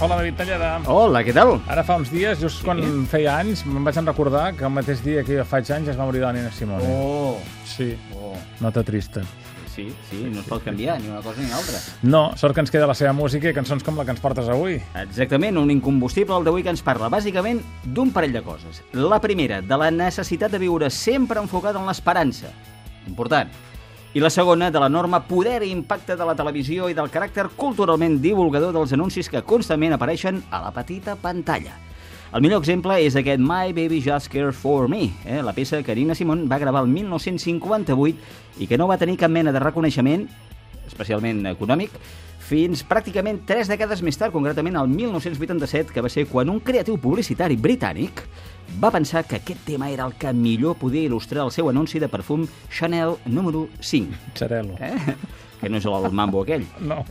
Hola, David Talleda. Hola, què tal? Ara fa uns dies, just quan feia anys, me'n vaig recordar que el mateix dia que jo faig anys es va morir la Nina Simone. Oh, Sí, oh. nota trista. Sí, sí, no es pot canviar ni una cosa ni l'altra. No, sort que ens queda la seva música i cançons com la que ens portes avui. Exactament, un incombustible el d'avui que ens parla bàsicament d'un parell de coses. La primera, de la necessitat de viure sempre enfocat en l'esperança. Important. I la segona, de l'enorme poder i impacte de la televisió i del caràcter culturalment divulgador dels anuncis que constantment apareixen a la petita pantalla. El millor exemple és aquest My Baby Just Cares For Me, eh? la peça que Nina Simone va gravar el 1958 i que no va tenir cap mena de reconeixement, especialment econòmic, fins pràcticament tres dècades més tard, concretament el 1987, que va ser quan un creatiu publicitari britànic va pensar que aquest tema era el que millor podia il·lustrar el seu anunci de perfum Chanel número 5, Xarelo. eh? que no és el mambo aquell. No.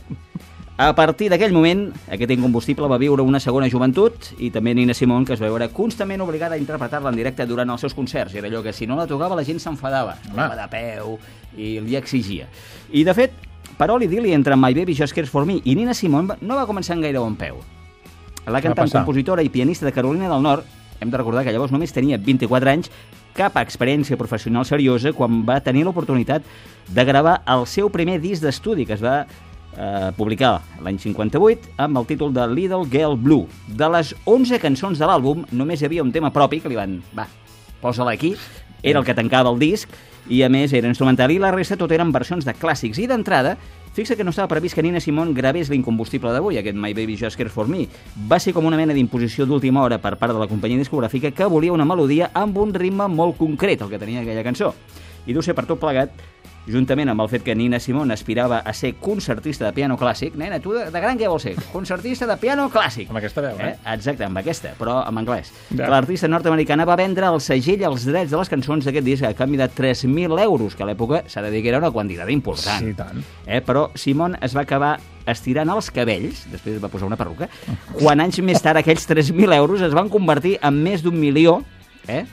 A partir d'aquell moment, aquest incombustible va viure una segona joventut i també Nina Simone, que es va veure constantment obligada a interpretar-la en directe durant els seus concerts. Era allò que si no la tocava la gent s'enfadava, Home. posava de peu i li exigia. I de fet, paroli d'ili entre My Baby Just Cares For Me i Nina Simone no va començar en gaire bon peu. La cantant, compositora i pianista de Carolina del Nord, hem de recordar que llavors només tenia 24 anys, cap experiència professional seriosa quan va tenir l'oportunitat de gravar el seu primer disc d'estudi, que es va eh, publicar l'any 58 amb el títol de Little Girl Blue. De les 11 cançons de l'àlbum, només hi havia un tema propi que li van... Va, posa-la aquí. Era el que tancava el disc i, a més, era instrumental i la resta tot eren versions de clàssics. I d'entrada, fixa que no estava previst que Nina Simone gravés l'incombustible d'avui, aquest My Baby Just Cares For Me. Va ser com una mena d'imposició d'última hora per part de la companyia discogràfica que volia una melodia amb un ritme molt concret, el que tenia aquella cançó. I deu ser per tot plegat, juntament amb el fet que Nina Simone aspirava a ser concertista de piano clàssic, nena, tu de, de gran què vols ser? Concertista de piano clàssic. Amb aquesta veu, eh? Exacte, amb aquesta, però en anglès. Ja. L'artista nord-americana va vendre el segell als drets de les cançons d'aquest disc a canvi de 3.000 euros, que a l'època s'ha de dir que era una quantitat important. Sí, tant. Eh? Però Simon es va acabar estirant els cabells, després es va posar una perruca, quan anys més tard aquells 3.000 euros es van convertir en més d'un milió, eh?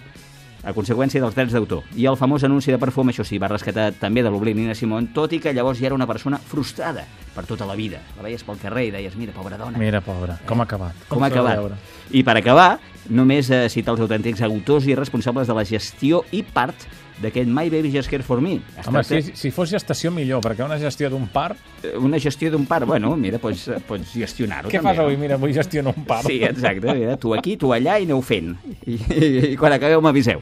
A conseqüència dels drets d'autor. I el famós anunci de perfum, això sí, va rescatar també de l'oblit Nina Simone, tot i que llavors ja era una persona frustrada per tota la vida. La veies pel carrer i deies, mira, pobra dona, Mira, pobra, com ha acabat. com ha s'ha de acabat. veure. I per acabar, només eh, citar els autèntics autors i responsables de la gestió i part d'aquest My Baby Just Care For Me. Es Home, tracta- si, si fos gestació, millor, perquè una gestió d'un parc... una gestió d'un parc, bueno, mira, pots, pots gestionar-ho Què fas avui? no? Mira, avui gestiono un parc. Sí, exacte, mira, tu aquí, tu allà i aneu fent. I, i, i quan acabeu m'aviseu.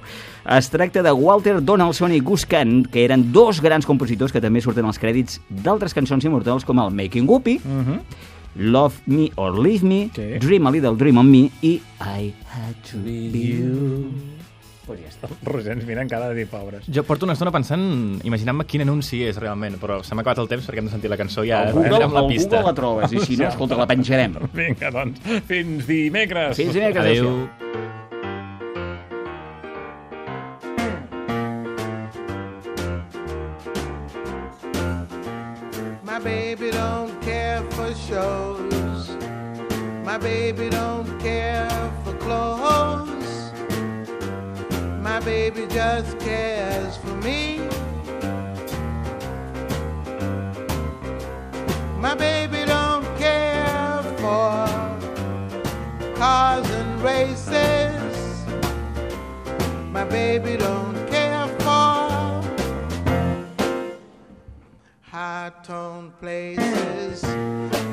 Es tracta de Walter Donaldson i Gus Kahn, que eren dos grans compositors que també surten als crèdits d'altres cançons immortals com el Making Whoopi, Mhm. Love Me or Leave Me, Sí. Dream a Little Dream on Me i I Had to Be You. Pues ja està. Roger ens miren cara de dir pobres. Jo porto una estona pensant, imaginant-me quin anunci és realment, però se m'ha acabat el temps perquè hem de sentir la cançó ja Al Google, amb la pista. Google la trobes, i si no, escolta, la penjarem. Vinga, doncs, fins dimecres. Fins dimecres. Adéu. My baby don't care for shows. My baby don't care for clothes. My baby just cares for me. My baby don't care for cars and races. My baby don't care for high tone places.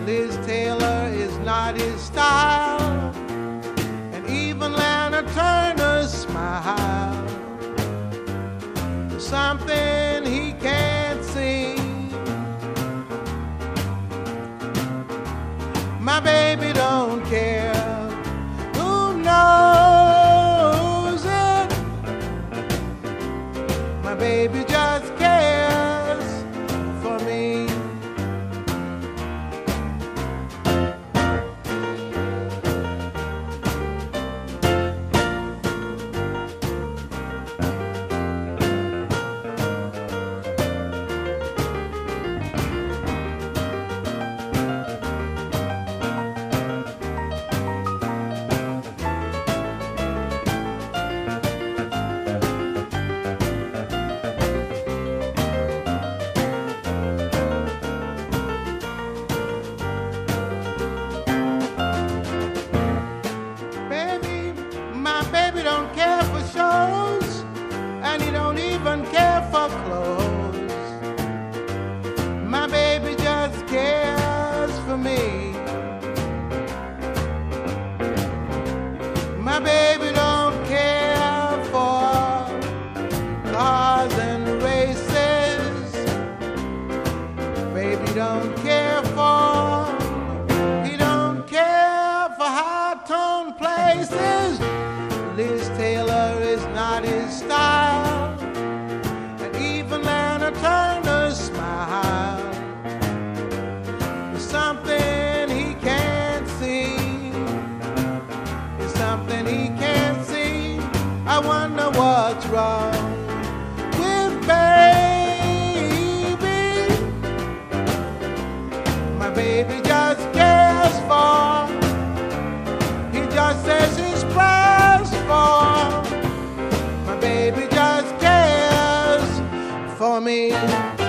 Liz Taylor is not his style, Something Liz Taylor is not his style. me.